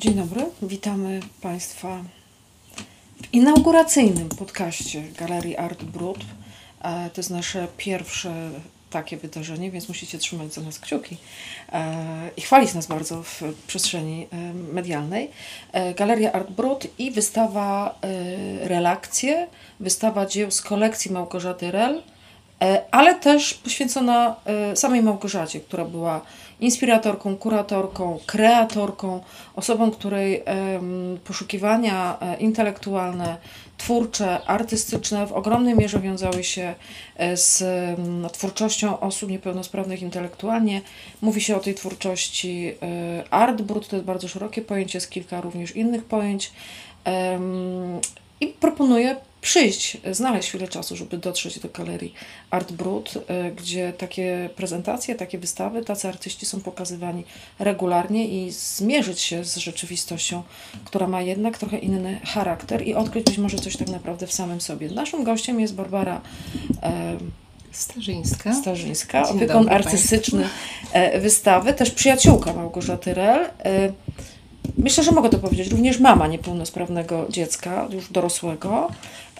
Dzień dobry, witamy Państwa w inauguracyjnym podcaście Galerii Art Brut. E, To jest nasze pierwsze takie wydarzenie, więc musicie trzymać za nas kciuki e, i chwalić nas bardzo w przestrzeni e, medialnej. Galeria Art Brut i wystawa relakcje, wystawa dzieł z kolekcji Małgorzaty Rel, ale też poświęcona samej Małgorzacie, która była inspiratorką, kuratorką, kreatorką, osobą, której poszukiwania e, intelektualne, twórcze, artystyczne w ogromnej mierze wiązały się e, z twórczością osób niepełnosprawnych intelektualnie. Mówi się o tej twórczości e, art brut, to jest bardzo szerokie pojęcie, jest kilka również innych pojęć. I proponuję przyjść, znaleźć chwilę czasu, żeby dotrzeć do galerii Art Brut, y, gdzie takie prezentacje, takie wystawy, tacy artyści są pokazywani regularnie i zmierzyć się z rzeczywistością, która ma jednak trochę inny charakter i odkryć być może coś tak naprawdę w samym sobie. Naszym gościem jest Barbara e, Starzyńska. Starzyńska, opiekun artystyczny e, wystawy, też przyjaciółka Małgorzaty Rel. E, Myślę, że mogę to powiedzieć, również mama niepełnosprawnego dziecka, już dorosłego.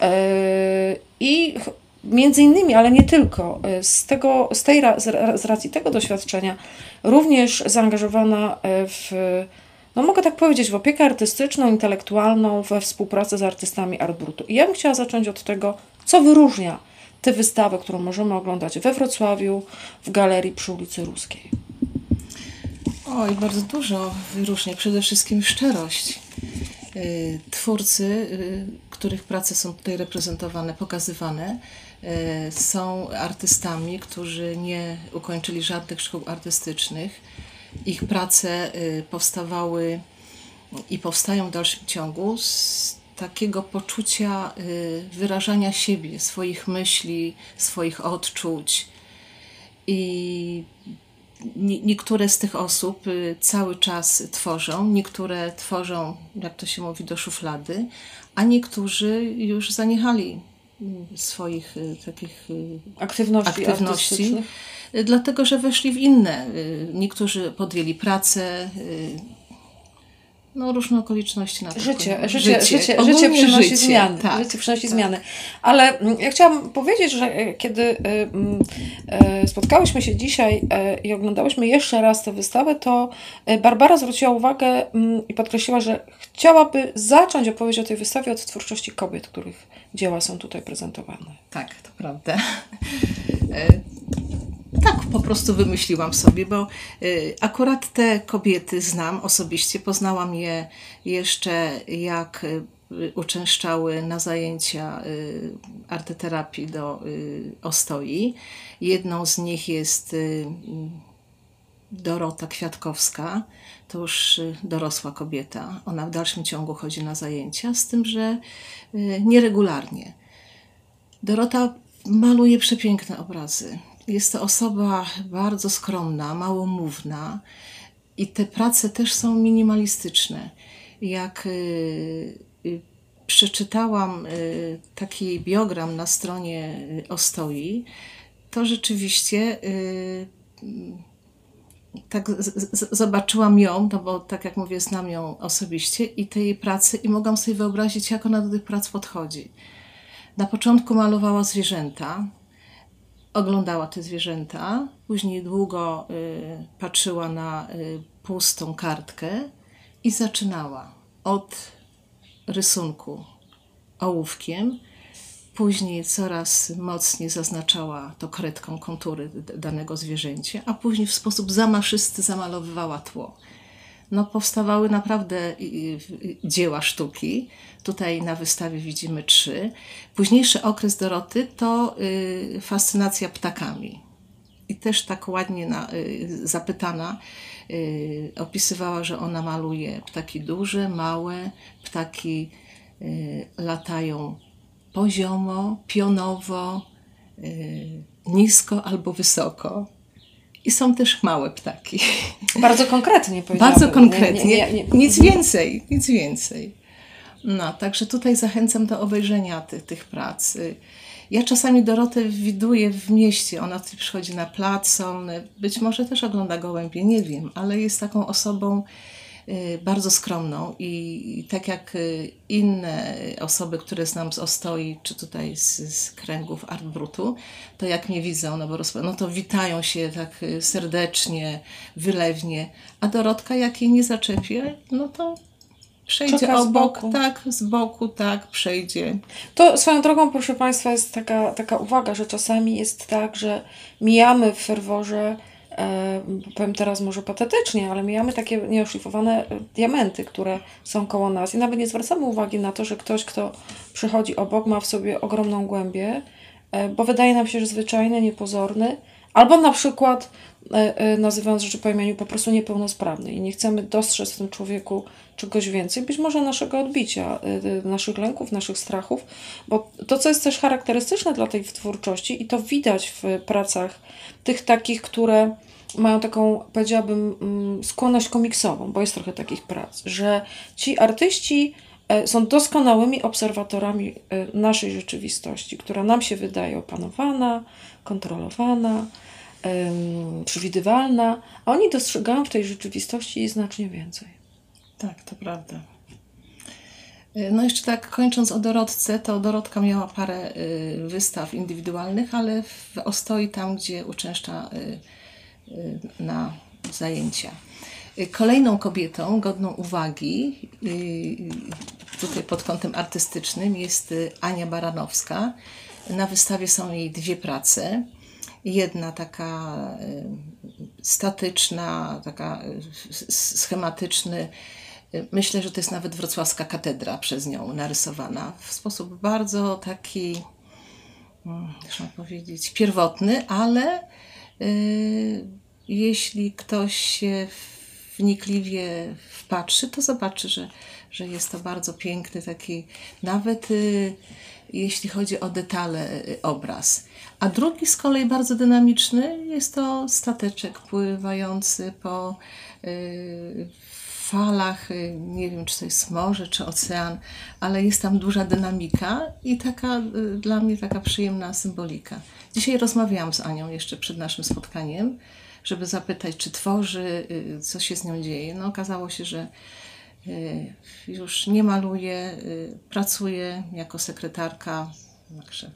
E, I między innymi, ale nie tylko, e, z, tego, z, tej, z ra- z racji tego doświadczenia, również zaangażowana e, w, no mogę tak powiedzieć, w opiekę artystyczną, intelektualną, we współpracę z artystami Art Brutu. I ja bym chciała zacząć od tego, co wyróżnia tę wystawę, którą możemy oglądać we Wrocławiu, w galerii przy ulicy Ruskiej. Oj, bardzo dużo wyróżnia. Przede wszystkim szczerość. Y, Twórcy, y, których prace są tutaj reprezentowane, pokazywane, y, są artystami, którzy nie ukończyli żadnych szkół artystycznych. Ich prace powstawały i powstają w dalszym ciągu z takiego poczucia wyrażania siebie, swoich myśli, swoich odczuć. I niektóre z tych osób y, cały czas tworzą, niektóre tworzą, jak to się mówi, do szuflady, a niektórzy już zaniechali mm, swoich y, takich y, Aktywności, aktywności, dlatego że weszli w inne. Niektórzy podjęli pracę, no różne okoliczności na to Życie, życie, życie, życie, Ogólnie przynosi życie, zmiany. Tak, życie przynosi tak. zmiany. Ale mm, ja chciałam powiedzieć, że e, kiedy e, mm, e, spotkałyśmy się dzisiaj i oglądałyśmy jeszcze raz tę wystawę, to Barbara zwróciła uwagę mm, i podkreśliła, że chciałaby zacząć opowieść o tej wystawie od twórczości kobiet, których dzieła są tutaj prezentowane. Tak, to prawda. Tak po prostu wymyśliłam sobie, bo y, akurat te kobiety znam osobiście. Poznałam je jeszcze jak y, uczęszczały na zajęcia y, arteterapii do Ostoi. Jedną z nich jest Dorota Kwiatkowska, to już dorosła kobieta. Ona w dalszym ciągu chodzi na zajęcia, z tym, że nieregularnie. Dorota maluje przepiękne obrazy. Jest to osoba bardzo skromna, małomówna i te prace też są minimalistyczne. Jak y, y, przeczytałam y, taki biogram na stronie Ostoi, to rzeczywiście tak zobaczyłam ją, no bo tak jak mówię, znam ją osobiście i te jej prace i mogłam sobie wyobrazić, jak ona do tych prac podchodzi. Na początku malowała zwierzęta, oglądała te zwierzęta, później długo y, patrzyła na y, pustą kartkę i zaczynała od rysunku ołówkiem, później coraz mocniej zaznaczała to kredką kontury danego zwierzęcia, a później w sposób zamaszysty zamalowywała tło no, powstawały naprawdę dzieła sztuki. Tutaj na wystawie widzimy trzy. Późniejszy okres Doroty to y, fascynacja ptakami. I też tak ładnie na, y, zapytana y, opisywała, że ona maluje ptaki duże, małe, ptaki latają poziomo, pionowo, nisko albo wysoko. I są też małe ptaki. Bardzo konkretnie powiedziałabym. Bardzo konkretnie. Nie, nie, nie. Nic więcej, nic więcej. No, także tutaj zachęcam do obejrzenia tych, tych prac. Ja czasami Dorotę widuję w mieście. Ona tutaj przychodzi na plac, on być może też ogląda gołębie, nie wiem, ale jest taką osobą bardzo skromną i tak jak y, inne osoby, które znam z Ostoi, czy tutaj z, z kręgów Art Brutu, to jak mnie widzą, no, bo rozpo- no to witają się tak y, serdecznie, wylewnie, a Dorotka jak jej nie zaczepię, no to przejdzie Czeka z obok, boku. tak, z boku, tak, przejdzie. To swoją drogą, proszę Państwa, jest taka, taka uwaga, że czasami jest tak, że mijamy w ferworze, e, powiem teraz może patetycznie, ale mijamy takie nieoszlifowane e, diamenty, które są koło nas. I nawet nie zwracamy uwagi na to, że ktoś, kto przychodzi obok, ma w sobie ogromną głębię, e, bo wydaje nam się, że zwyczajny, niepozorny, albo na przykład nazywając rzeczy po imieniu po prostu niepełnosprawny i nie chcemy dostrzec w tym człowieku czegoś więcej, być może naszego odbicia, e, e, naszych lęków, naszych strachów, bo to, co jest też charakterystyczne dla tej twórczości i to widać w pracach tych takich, które mają taką, powiedziałabym, mm, skłonność komiksową, bo jest trochę takich prac, że ci artyści e, są doskonałymi obserwatorami e, naszej rzeczywistości, która nam się wydaje opanowana, kontrolowana, przewidywalna, a oni dostrzegają w tej rzeczywistości znacznie więcej. Tak, to prawda. Y, No jeszcze tak kończąc o Dorotce, to Dorotka miała parę y, wystaw indywidualnych, ale w Ostoi tam, gdzie uczęszcza y, na zajęcia. Kolejną kobietą godną uwagi tutaj pod kątem artystycznym jest Ania Baranowska. Na wystawie są jej dwie prace. Jedna taka y, statyczna, taka y, schematyczny. Y, Myślę, że to jest nawet wrocławska katedra przez nią narysowana w sposób bardzo taki, mm, jak mam powiedzieć, pierwotny, ale jeśli ktoś się wnikliwie wpatrzy, to zobaczy, że, że jest to bardzo piękny taki, nawet jeśli chodzi o detale, y, obraz. A drugi z kolei bardzo dynamiczny jest to stateczek pływający po y, falach, y, nie wiem czy to jest morze czy ocean, ale jest tam duża dynamika i taka dla mnie taka przyjemna symbolika. Dzisiaj rozmawiałam z Anią jeszcze przed naszym spotkaniem, żeby zapytać, czy tworzy, co się z nią dzieje. No okazało się, że już nie maluje, y, pracuje jako sekretarka, także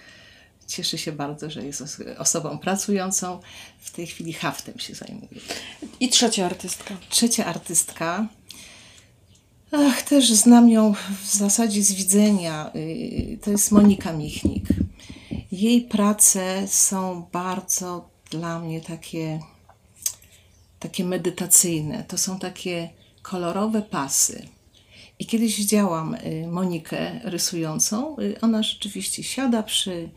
cieszy się bardzo, że jest os- osobą pracującą. W tej chwili haftem się zajmuje. I trzecia artystka. Trzecia artystka. Ach, też znam ją w zasadzie z widzenia. y, To jest Monika Michnik. Jej prace są bardzo dla mnie takie, takie medytacyjne. To są takie kolorowe pasy. I kiedyś widziałam y, Monikę rysującą. Y, Ona rzeczywiście siada przy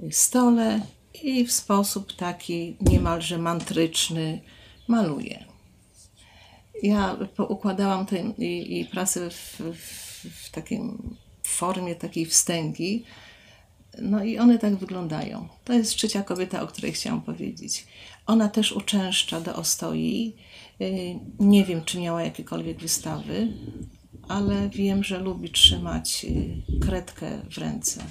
y, stole i w sposób taki niemalże mantryczny maluje. Ja układałam tę jej, pracę w, w, w formie takiej wstęgi. No i one tak wyglądają. To jest trzecia kobieta, o której chciałam powiedzieć. Ona też uczęszcza do Ostoi. Y, Nie wiem, czy miała jakiekolwiek wystawy, ale wiem, że lubi trzymać y, kredkę w ręce.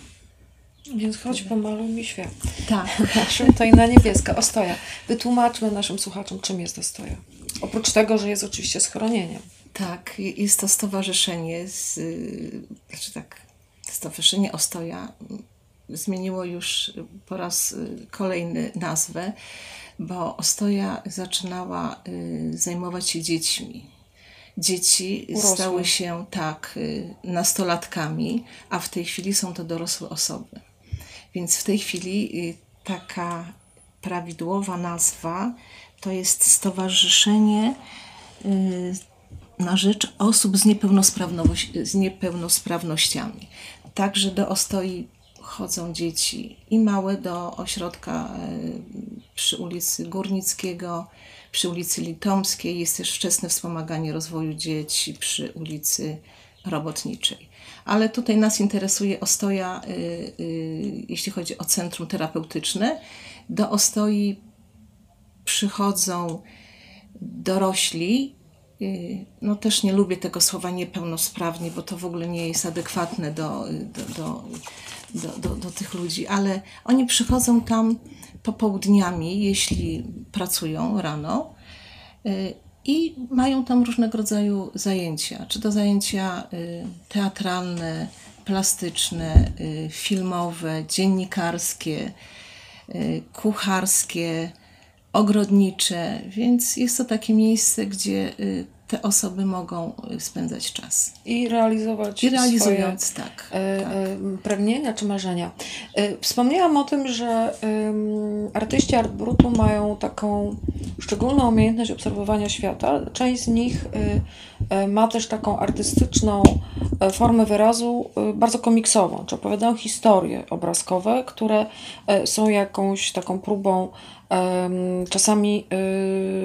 Więc chodź, pomaluj mi świat. Tak. To i na niebieska. Ostoja. Wytłumaczmy naszym słuchaczom, czym jest Ostoja. Oprócz tego, że jest oczywiście schronieniem. Tak, jest to stowarzyszenie, z, y, znaczy tak, Stowarzyszenie Ostoja zmieniło już po raz y, kolejny nazwę, bo Ostoja zaczynała y, zajmować się dziećmi. Dzieci Urosłe. stały się tak y, nastolatkami, a w tej chwili są to dorosłe osoby. Więc w tej chwili y, taka prawidłowa nazwa to jest Stowarzyszenie y, na rzecz osób z, niepełnosprawnoś- z niepełnosprawnościami. Także do Ostoi chodzą dzieci i małe do ośrodka y, przy ulicy Górnickiego, przy ulicy Litomskiej. Jest też wczesne wspomaganie rozwoju dzieci przy ulicy Robotniczej. Ale tutaj nas interesuje Ostoja, y, y, jeśli chodzi o centrum terapeutyczne. Do Ostoi przychodzą dorośli. Y, No też nie lubię tego słowa niepełnosprawni, bo to w ogóle nie jest adekwatne do, do, do, do, tych ludzi, ale oni przychodzą tam popołudniami, jeśli pracują rano. y, I mają tam różnego rodzaju zajęcia, czy to zajęcia y, teatralne, plastyczne, filmowe, dziennikarskie, kucharskie, ogrodnicze, więc jest to takie miejsce, gdzie y, te osoby mogą y, spędzać czas. I realizować I realizując, swoje tak. e, tak. e, pragnienia czy marzenia. E, Wspomniałam o tym, że artyści art brutu mają taką szczególną umiejętność obserwowania świata. Część z nich y, y, ma też taką artystyczną e, formę wyrazu y, bardzo komiksową, czy opowiadają historie obrazkowe, które e, są jakąś taką próbą czasami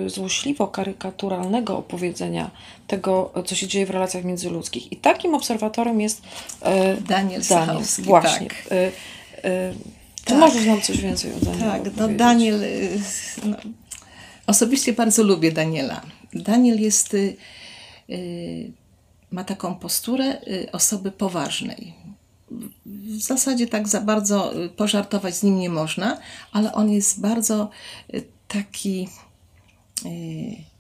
y, złośliwo karykaturalnego opowiedzenia tego, co się dzieje w relacjach międzyludzkich. I takim obserwatorem jest e, Daniel Daniel. Właśnie. tak. Y, y, Czy Tak. możesz nam coś więcej o Danielu Tak, no? Daniel. y, No, osobiście bardzo lubię Daniela. Daniel jest. y, ma taką posturę osoby poważnej. W zasadzie tak za bardzo y, pożartować z nim nie można, ale on jest bardzo y, taki y,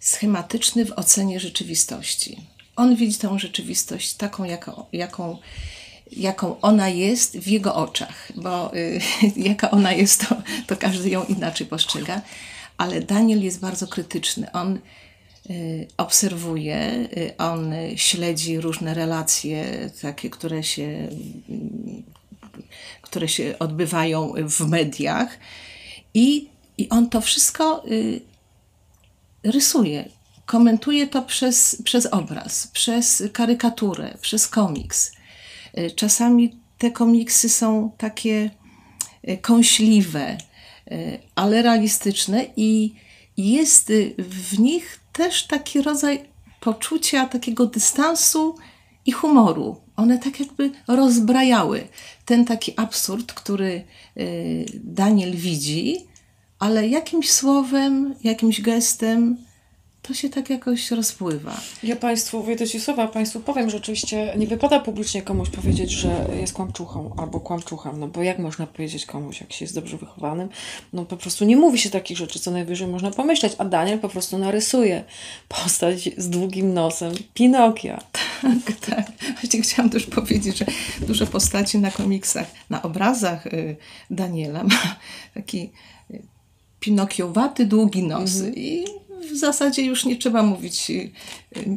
schematyczny w ocenie rzeczywistości. On widzi tą rzeczywistość taką, jaką, jaką, jaką ona jest w jego oczach, bo y, jaka ona jest, to, to każdy ją inaczej postrzega. Ale Daniel jest bardzo krytyczny. On obserwuje, y, on y, śledzi różne relacje, takie, które się, y, które się odbywają w mediach. I, I on to wszystko y, rysuje, komentuje to przez, przez obraz, przez karykaturę, przez komiks. Y, Czasami te komiksy są takie y, kąśliwe, y, ale realistyczne i jest y, w nich też taki rodzaj poczucia takiego dystansu i humoru. One tak jakby rozbrajały ten taki absurd, który y, Daniel widzi, ale jakimś słowem, jakimś gestem to się tak jakoś rozpływa. Ja Państwu, wyjdę Ci słowa, Państwu powiem, że oczywiście nie wypada publicznie komuś powiedzieć, że jest kłamczuchą albo kłamczuchem, no bo jak można powiedzieć komuś, jak się jest dobrze wychowanym, no po prostu nie mówi się takich rzeczy, co najwyżej można pomyśleć, a Daniel po prostu narysuje postać z długim nosem Pinokia. Tak, tak. Właśnie chciałam też powiedzieć, że dużo postaci na komiksach, na obrazach y, Daniela ma taki y, pinokiowaty, długi nos. I w zasadzie już nie trzeba mówić, y,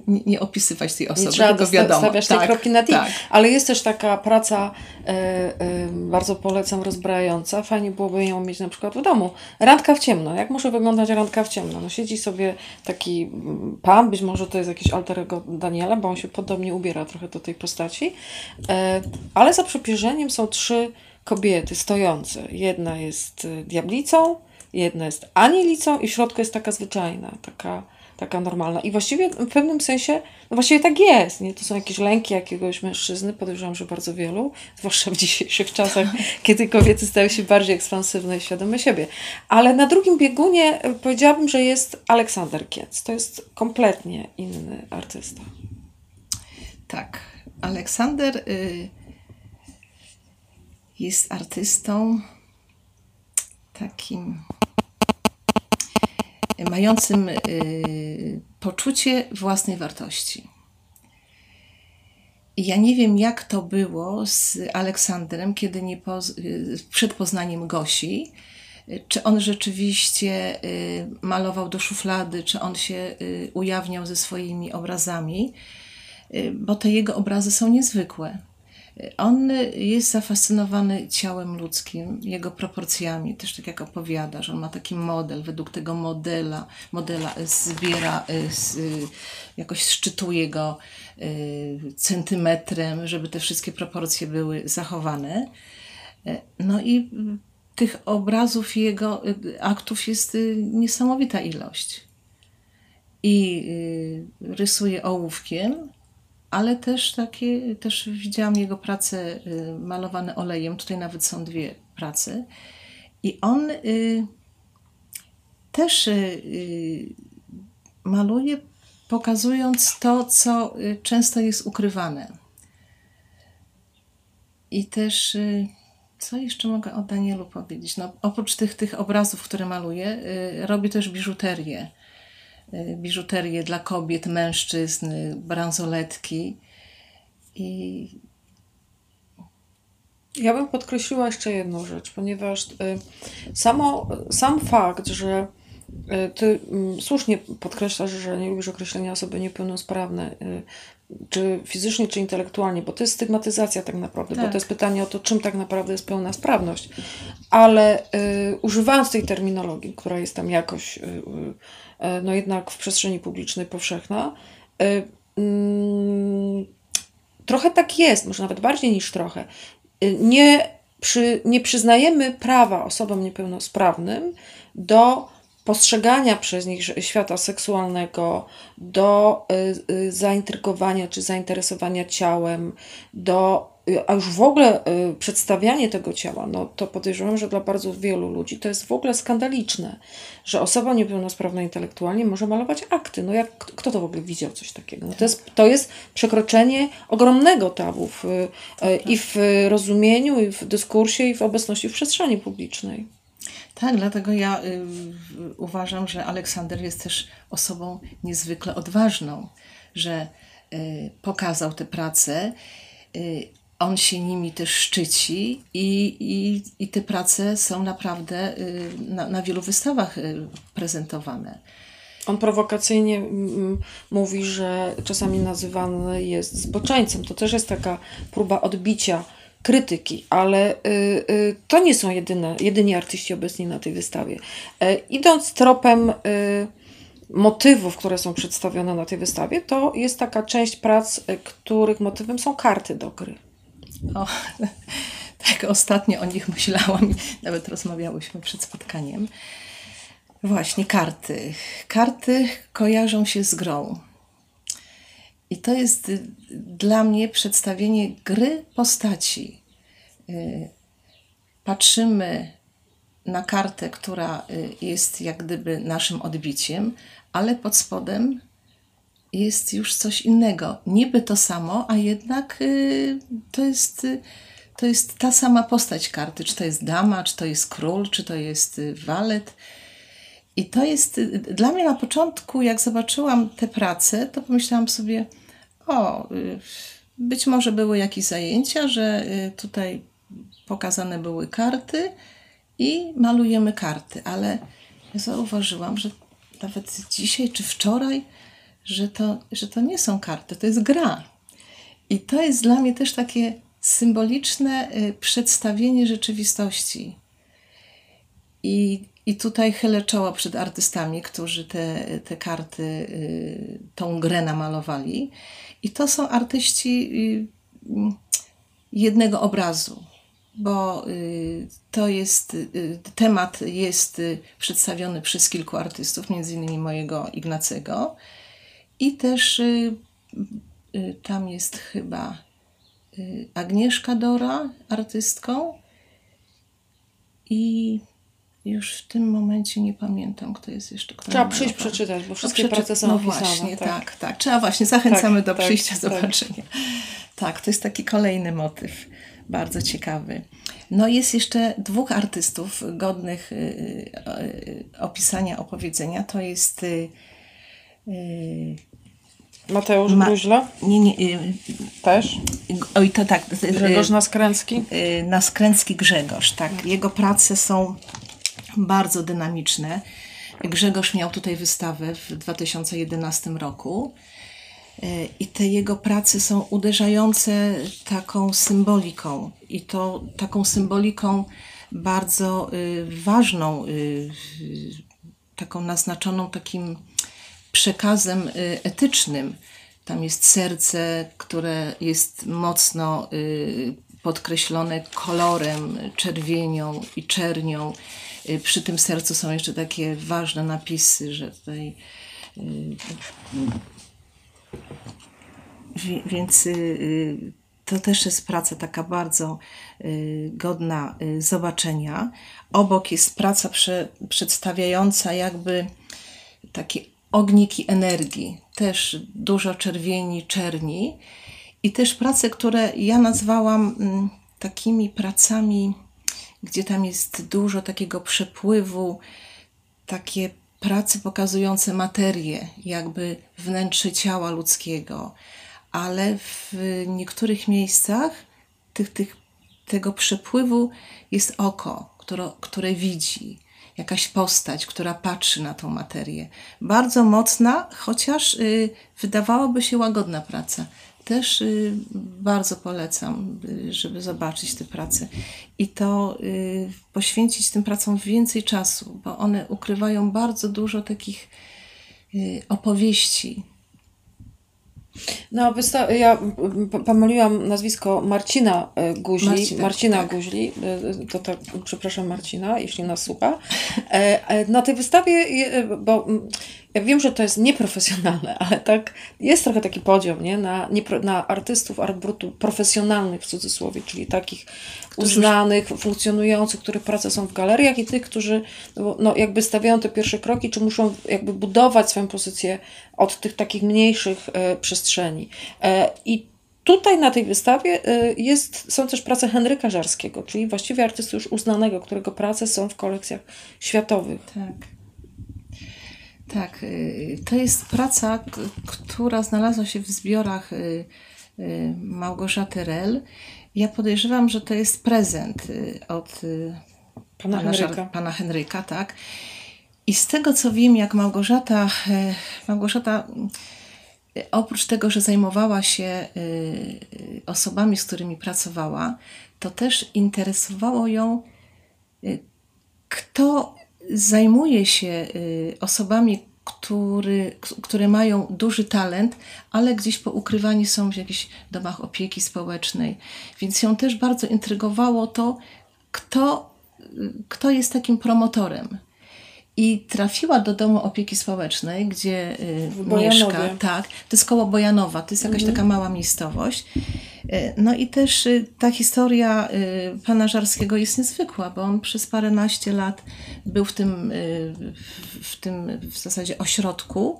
nie, nie opisywać tej osoby, Nie trzeba tylko wiadomo. stawiać tej tak, kropki na tak. Ale jest też taka praca, e, e, bardzo polecam, rozbrajająca. Fajnie byłoby ją mieć na przykład w domu. Randka w ciemno. Jak może wyglądać randka w ciemno? No siedzi sobie taki mm, pan, być może to jest jakiś alter ego Daniela, bo on się podobnie ubiera trochę do tej postaci. E, ale za przepierzeniem są trzy kobiety stojące. Jedna jest diablicą, jedna jest anielicą i w środku jest taka zwyczajna, taka, taka normalna. I właściwie w pewnym sensie, no właściwie tak jest, nie? To są jakieś lęki jakiegoś mężczyzny, podejrzewam, że bardzo wielu, zwłaszcza w dzisiejszych czasach, kiedy kobiety stają się bardziej ekspansywne i świadome siebie. Ale na drugim biegunie e, powiedziałabym, że jest Aleksander Kiec. To jest kompletnie inny artysta. Tak. Aleksander y, jest artystą takim mającym y, poczucie własnej wartości. Ja nie wiem, jak to było z Aleksandrem, kiedy nie poz- y, przed poznaniem Gosi. Czy on rzeczywiście y, malował do szuflady, czy on się ujawniał ze swoimi obrazami, bo te jego obrazy są niezwykłe. On jest zafascynowany ciałem ludzkim, jego proporcjami, też tak jak opowiada, że on ma taki model, według tego modela, modela y, zbiera, z, y, jakoś szczytuje go centymetrem, żeby te wszystkie proporcje były zachowane. No i tych obrazów jego, aktów jest niesamowita ilość. I rysuje ołówkiem, ale też takie, też widziałam jego prace y, malowane olejem. Tutaj nawet są dwie prace. I on y, też y, maluje, pokazując to, co często jest ukrywane. I też, co jeszcze mogę o Danielu powiedzieć? No, oprócz tych, tych obrazów, które maluje, robi też biżuterię. Y, biżuterię dla kobiet, mężczyzn, y, bransoletki. I Ja bym podkreśliła jeszcze jedną rzecz, ponieważ y, samo, sam fakt, że ty mm, słusznie podkreślasz, że nie lubisz określenia osoby niepełnosprawne, czy fizycznie, czy intelektualnie, bo to jest stygmatyzacja tak naprawdę, bo Tak. to jest pytanie o to, czym tak naprawdę jest pełna sprawność. Ale y, używając tej terminologii, która jest tam jakoś, y, no jednak w przestrzeni publicznej powszechna, y, mm, trochę tak jest, może nawet bardziej niż trochę. Y, Nie, przy, nie przyznajemy prawa osobom niepełnosprawnym do postrzegania przez nich świata seksualnego, do zaintrygowania czy zainteresowania ciałem, do, a już w ogóle y, przedstawianie tego ciała, no to podejrzewam, że dla bardzo wielu ludzi to jest w ogóle skandaliczne, że osoba niepełnosprawna intelektualnie może malować akty. No jak, kto to w ogóle widział coś takiego? No to, jest, to jest przekroczenie ogromnego tabu w, y, y, i w rozumieniu, i w dyskursie, i w obecności w przestrzeni publicznej. Tak, dlatego ja y, uważam, że Aleksander jest też osobą niezwykle odważną, że y, pokazał te prace. On się nimi też szczyci i, i, i te prace są naprawdę y, na, na wielu wystawach y, prezentowane. On prowokacyjnie mówi, że czasami nazywany jest zboczeńcem. To też jest taka próba odbicia krytyki, ale y, to nie są jedyne, jedyni artyści obecni na tej wystawie. E, idąc tropem motywów, które są przedstawione na tej wystawie, to jest taka część prac, których motywem są karty do gry. O, tak, ostatnio o nich myślałam i nawet rozmawiałyśmy przed spotkaniem. Właśnie, karty. Karty kojarzą się z grą. I to jest y, dla mnie przedstawienie gry postaci. Y, Patrzymy na kartę, która y, jest jak gdyby naszym odbiciem, ale pod spodem jest już coś innego. Niby to samo, a jednak y, to, jest, y, to jest ta sama postać karty. Czy to jest dama, czy to jest król, czy to jest y, walet. I to jest y, dla mnie na początku, jak zobaczyłam te prace, to pomyślałam sobie, o, y, być może były jakieś zajęcia, że tutaj pokazane były karty i malujemy karty, ale zauważyłam, że nawet dzisiaj czy wczoraj, że to, że to nie są karty, to jest gra. I to jest dla mnie też takie symboliczne y, przedstawienie rzeczywistości. I, I tutaj chylę czoło przed artystami, którzy te, te karty, y, tą grę namalowali. I to są artyści y, jednego obrazu, bo to jest, temat jest przedstawiony przez kilku artystów, między innymi mojego Ignacego. I też y, y, tam jest chyba y, Agnieszka Dora, artystką. I już w tym momencie nie pamiętam, kto jest jeszcze. Kto Trzeba przyjść przeczytać, bo wszystkie No, przeczy- prace są no opisane. Właśnie, tak. tak, Trzeba właśnie, zachęcamy Tak, do tak, przyjścia, tak. zobaczenia. Tak, to jest taki kolejny motyw, bardzo ciekawy. No jest jeszcze dwóch artystów godnych y, y, opisania, opowiedzenia. To jest y, Mateusz Ma- Gruźla nie, nie, y, też. oj to tak, y, Grzegorz Naskręcki. y, Naskręcki Grzegorz, tak. Jego prace są bardzo dynamiczne. Grzegorz miał tutaj wystawę w 2011 roku y, i te jego prace są uderzające taką symboliką i to taką symboliką bardzo y, ważną, taką naznaczoną takim przekazem y, etycznym. Tam jest serce, które jest mocno y, podkreślone kolorem, czerwienią i czernią. Y, Przy tym sercu są jeszcze takie ważne napisy, że tutaj. Więc to też jest praca taka bardzo godna zobaczenia. Obok jest praca prze, przedstawiająca jakby takie ogniki energii, też dużo czerwieni, czerni. I też prace, które ja nazwałam mm, takimi pracami, gdzie tam jest dużo takiego przepływu, takie prace pokazujące materię, jakby wnętrze ciała ludzkiego, ale w niektórych miejscach tych, tych, tego przepływu jest oko, które, które widzi, jakaś postać, która patrzy na tą materię. Bardzo mocna, chociaż y, wydawałoby się łagodna praca. Też y, bardzo polecam, y, żeby zobaczyć te prace i to y, poświęcić tym pracom więcej czasu, bo one ukrywają bardzo dużo takich y, opowieści, No, ja pomyliłam nazwisko Marcina e, Guźli. Marcina, Marcina tak. Guźli. e, To tak, przepraszam Marcina, jeśli nas słucha. E, Na tej wystawie, bo ja wiem, że to jest nieprofesjonalne, ale tak jest trochę taki podział nie? Na, niepro- na artystów art brutu profesjonalnych w cudzysłowie, czyli takich uznanych, funkcjonujących, których prace są w galeriach i tych, którzy no, no, jakby stawiają te pierwsze kroki, czy muszą jakby budować swoją pozycję od tych takich mniejszych e, przestrzeni. E, I tutaj na tej wystawie e, jest, są też prace Henryka Żarskiego, czyli właściwie artysty już uznanego, którego prace są w kolekcjach światowych. Tak. Tak, y, to jest praca, która znalazła się w zbiorach y, y, Małgorzaty Rel. Ja podejrzewam, że to jest prezent od Pana Żar- Henryka. pana Henryka, tak. I z tego co wiem, jak Małgorzata, e, Małgorzata e, oprócz tego, że zajmowała się e, osobami, z którymi pracowała, to też interesowało ją, kto zajmuje się e, osobami, który, które mają duży talent, ale gdzieś poukrywani są w jakichś domach opieki społecznej. Więc ją też bardzo intrygowało to, kto, kto jest takim promotorem. I trafiła do domu opieki społecznej, gdzie y, mieszka. Tak, to jest koło Bojanowa, to jest jakaś taka mała miejscowość. Y, No i też y, ta historia pana Żarskiego jest niezwykła, bo on przez paręnaście lat był w tym, w- tym w zasadzie ośrodku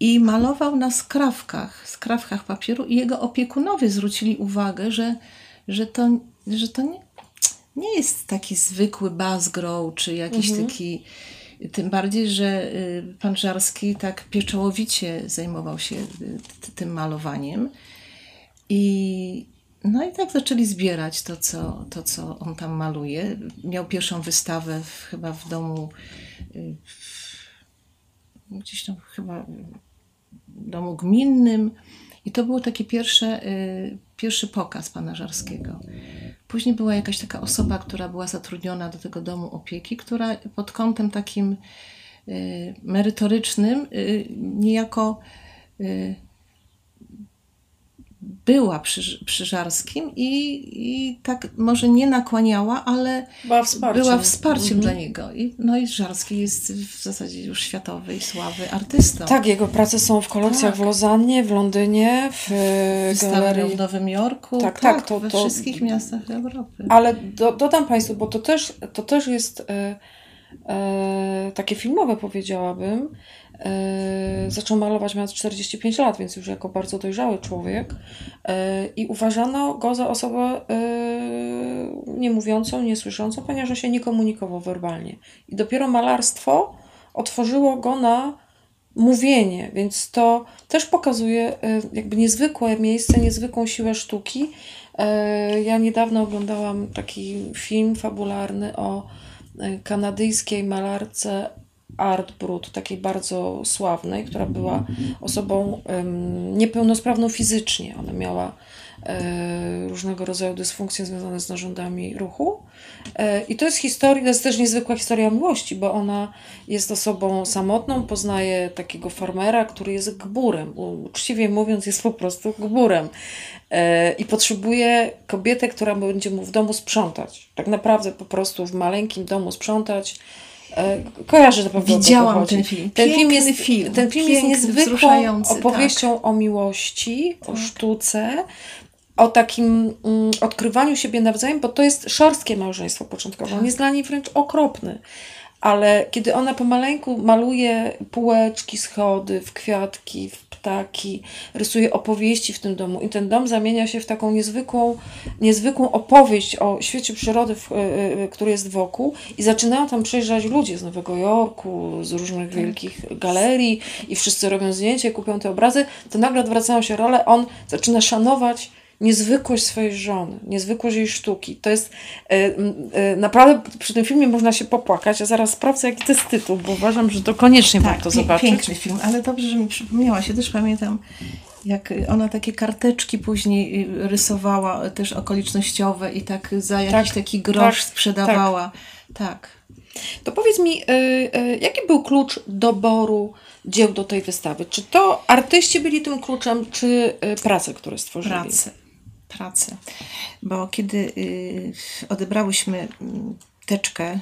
i malował na skrawkach, skrawkach papieru i jego opiekunowie zwrócili uwagę, że, że to, że to nie, nie jest taki zwykły bazgrow, czy jakiś taki. Tym bardziej, że y, pan Żarski tak pieczołowicie zajmował się y, tym malowaniem. I, no i tak zaczęli zbierać to co, to, co on tam maluje. Miał pierwszą wystawę w, chyba w domu, y, w, gdzieś tam chyba w domu gminnym. I to był taki pierwsze, y, pierwszy pokaz pana Żarskiego. Później była jakaś taka osoba, która była zatrudniona do tego domu opieki, która pod kątem takim y, merytorycznym y, niejako była przy, przy Żarskim i, i tak może nie nakłaniała, ale Była wsparciem. była wsparciem Mhm. dla niego. I, no i Żarski jest w zasadzie już światowej sławy artystą. Tak, jego prace są w kolekcjach Tak. w Lozannie, w Londynie, w e, galerii. w Nowym Jorku, Tak, tak, tak, to- we to- wszystkich miastach Europy. Ale do, dodam Państwu, bo to też, to też jest e, e, takie filmowe, powiedziałabym. E, zaczął malować mając 45 lat, więc już jako bardzo dojrzały człowiek. E, I uważano go za osobę e, niemówiącą, niesłyszącą, ponieważ on się nie komunikował werbalnie. I dopiero malarstwo otworzyło go na mówienie, więc to też pokazuje e, jakby niezwykłe miejsce, niezwykłą siłę sztuki. E, Ja niedawno oglądałam taki film fabularny o kanadyjskiej malarce Art Brut, takiej bardzo sławnej, która była osobą niepełnosprawną fizycznie. Ona miała e, różnego rodzaju dysfunkcje związane z narządami ruchu. E, I to jest historia, to jest też niezwykła historia miłości, bo ona jest osobą samotną, poznaje takiego farmera, który jest gburem. Uczciwie mówiąc, jest po prostu gburem. E, I potrzebuje kobietę, która będzie mu w domu sprzątać. Tak naprawdę po prostu w maleńkim domu sprzątać. E, Kojarzę na pewno o co Widziałam ten film. Ten film jest, film. Ten film Piękny, jest niezwykłą wzruszający, opowieścią o miłości, o sztuce, o takim mm, odkrywaniu siebie nawzajem, bo to jest szorstkie małżeństwo początkowo. On Tak. jest dla niej wręcz okropny. ale kiedy ona pomaleńku maluje półeczki, schody, w kwiatki, w ptaki, rysuje opowieści w tym domu i ten dom zamienia się w taką niezwykłą, niezwykłą opowieść o świecie przyrody, w, y, który jest wokół i zaczynają tam przyjeżdżać ludzie z Nowego Jorku, z różnych wielkich galerii i wszyscy robią zdjęcia i kupią te obrazy, to nagle odwracają się role, on zaczyna szanować niezwykłość swojej żony, niezwykłość jej sztuki. To jest e, e, naprawdę przy tym filmie można się popłakać. Ja zaraz sprawdzę, jaki to jest tytuł, bo uważam, że to koniecznie warto pie- zobaczyć. Piękny film, ale dobrze, że mi przypomniałaś. Ja też pamiętam, jak ona takie karteczki później y, rysowała, też okolicznościowe i tak za jakiś Tak, taki grosz tak, sprzedawała. Tak. To powiedz mi, e, e, jaki był klucz doboru dzieł do tej wystawy? Czy to artyści byli tym kluczem, czy e, prace, które stworzyli? Pracę. Pracę. Bo kiedy y, odebrałyśmy mm, teczkę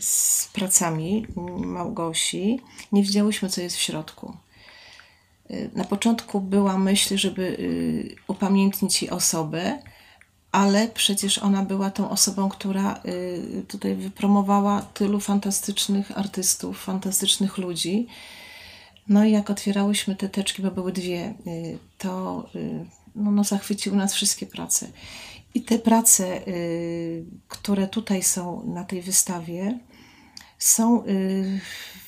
z pracami Małgosi, nie wiedziałyśmy, co jest w środku. Y, Na początku była myśl, żeby y, upamiętnić jej osobę, ale przecież ona była tą osobą, która tutaj wypromowała tylu fantastycznych artystów, fantastycznych ludzi. No i jak otwierałyśmy te teczki, bo były dwie, to no, no zachwyciły nas wszystkie prace. I te prace, y, które tutaj są na tej wystawie, są y,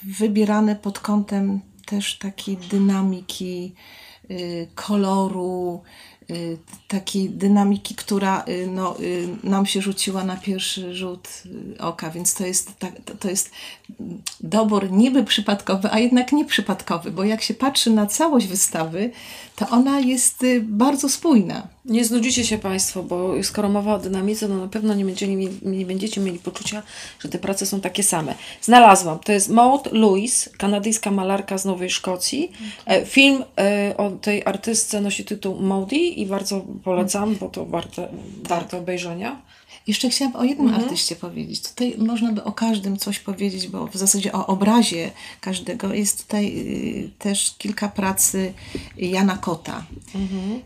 wybierane pod kątem też takiej dynamiki, y, koloru, takiej dynamiki, która y, no, y, nam się rzuciła na pierwszy rzut y, oka, więc to jest, to- jest dobór niby przypadkowy, a jednak nieprzypadkowy, bo jak się patrzy na całość wystawy, to ona jest y, bardzo spójna. Nie znudzicie się Państwo, bo skoro mowa o dynamice, no na pewno nie będziecie, mieli, nie będziecie mieli poczucia, że te prace są takie same. Znalazłam, to jest Maud Lewis, kanadyjska malarka z Nowej Szkocji. E, Film e, o tej artystce nosi tytuł Maudie i bardzo polecam, bo to warte, warte obejrzenia. Jeszcze chciałam o jednym artyście powiedzieć. Tutaj można by o każdym coś powiedzieć, bo w zasadzie o obrazie każdego jest tutaj y, też kilka pracy Jana Kota.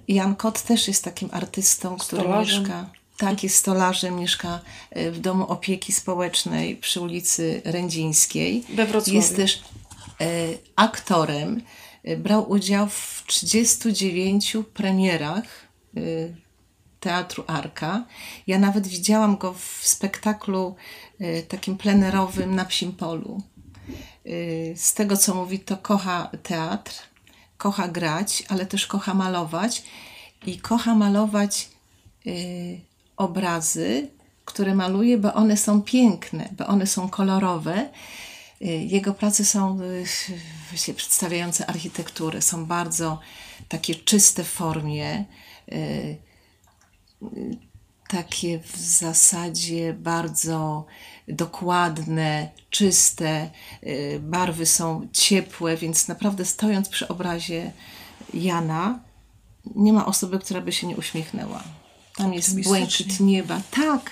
Jan Kot też jest takim artystą, który Stolarzem. mieszka. Tak, jest stolarzem, mieszka y, w domu opieki społecznej przy ulicy Rędzińskiej. We Wrocławiu. Jest też y, aktorem. Brał udział w 39 premierach y, Teatru Arka. Ja nawet widziałam go w spektaklu y, takim plenerowym na Psim Polu. Y, Z tego, co mówi, to kocha teatr, kocha grać, ale też kocha malować i kocha malować y, obrazy, które maluje, bo one są piękne, bo one są kolorowe. Jego prace są właśnie przedstawiające architekturę, są bardzo takie czyste w formie, takie w zasadzie bardzo dokładne, czyste, y, barwy są ciepłe, więc naprawdę stojąc przy obrazie Jana, nie ma osoby, która by się nie uśmiechnęła. Tam jest Optymistycznie. błękit nieba. Tak,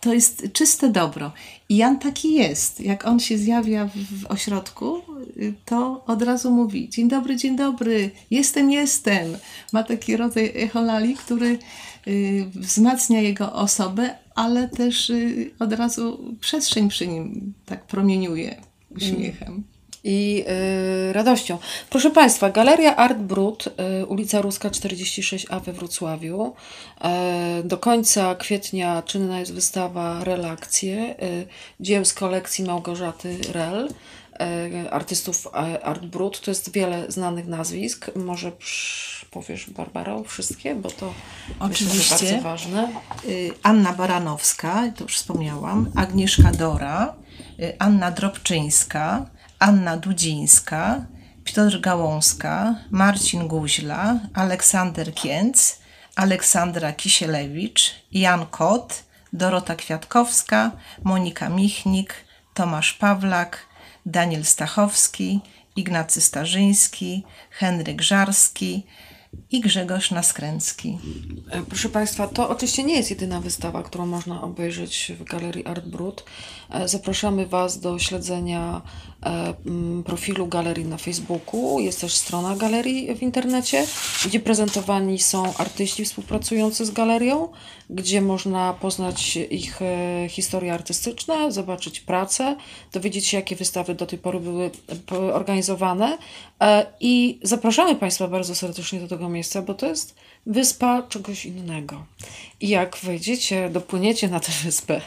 to jest czyste dobro. I Jan taki jest. Jak on się zjawia w, ośrodku, y, to od razu mówi: Dzień dobry, dzień dobry, jestem, jestem. Ma taki rodzaj echolali, który wzmacnia jego osobę, ale też y, od razu przestrzeń przy nim tak promieniuje uśmiechem. i y, radością. Proszę Państwa, Galeria Art Brut, y, ulica Ruska 46A we Wrocławiu. E, do końca kwietnia czynna jest wystawa Relakcje, y, dzieł z kolekcji Małgorzaty Rel, y, artystów e, Art Brut. To jest wiele znanych nazwisk. Może powiesz, Barbaro, wszystkie, bo to myślę, Oczywiście. bardzo ważne. Y, Anna Baranowska, to już wspomniałam, Agnieszka Dora, y, Anna Drobczyńska, Anna Dudzińska, Piotr Gałązka, Marcin Guźla, Aleksander Kięc, Aleksandra Kisielewicz, Jan Kot, Dorota Kwiatkowska, Monika Michnik, Tomasz Pawlak, Daniel Stachowski, Ignacy Starzyński, Henryk Żarski, i Grzegorz Naskręcki. E, Proszę Państwa, to oczywiście nie jest jedyna wystawa, którą można obejrzeć w Galerii Art Brut. E, Zapraszamy Was do śledzenia e, profilu galerii na Facebooku. Jest też strona galerii w internecie, gdzie prezentowani są artyści współpracujący z galerią, gdzie można poznać ich historie artystyczne, zobaczyć pracę, dowiedzieć się, jakie wystawy do tej pory były organizowane. I zapraszamy Państwa bardzo serdecznie do tego miejsca, bo to jest wyspa czegoś innego. I jak wejdziecie, dopłyniecie na tę wyspę,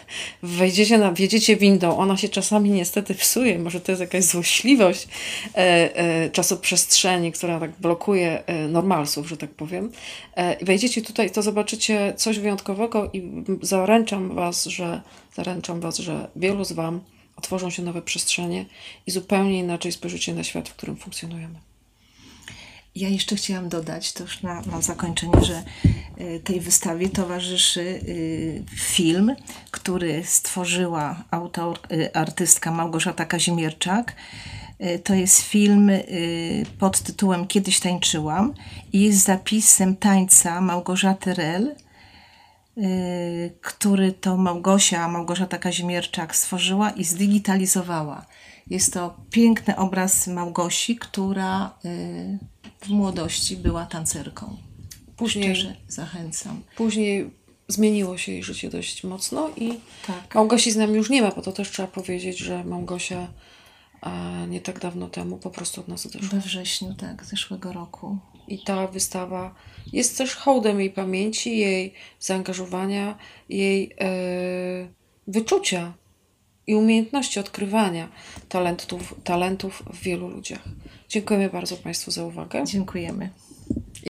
wejdziecie na, wjedziecie windą, ona się czasami niestety psuje, może to jest jakaś złośliwość e, e, czasoprzestrzeni, która tak blokuje e, normalsów, że tak powiem. E, wejdziecie tutaj, to zobaczycie coś wyjątkowego i zaręczam was, że zaręczam was, że wielu z wam otworzą się nowe przestrzenie i zupełnie inaczej spojrzycie na świat, w którym funkcjonujemy. Ja jeszcze chciałam dodać, to już na, na zakończenie, że y, tej wystawie towarzyszy y, film, który stworzyła autor, y, artystka Małgorzata Kazimierczak. To jest film pod tytułem Kiedyś tańczyłam i jest zapisem tańca Małgorzaty Rel, który to Małgosia, Małgorzata Kazimierczak stworzyła i zdigitalizowała. Jest to piękny obraz Małgosi, która y, w młodości była tancerką. Później, Szczerze zachęcam. później zmieniło się jej życie dość mocno i Tak. Małgosi z nami już nie ma, bo to też trzeba powiedzieć, że Małgosia nie tak dawno temu po prostu od nas odeszła. We wrześniu, tak, zeszłego roku. I ta wystawa jest też hołdem jej pamięci, jej zaangażowania, jej e, wyczucia i umiejętności odkrywania talentów, talentów w wielu ludziach. Dziękujemy bardzo Państwu za uwagę. Dziękujemy.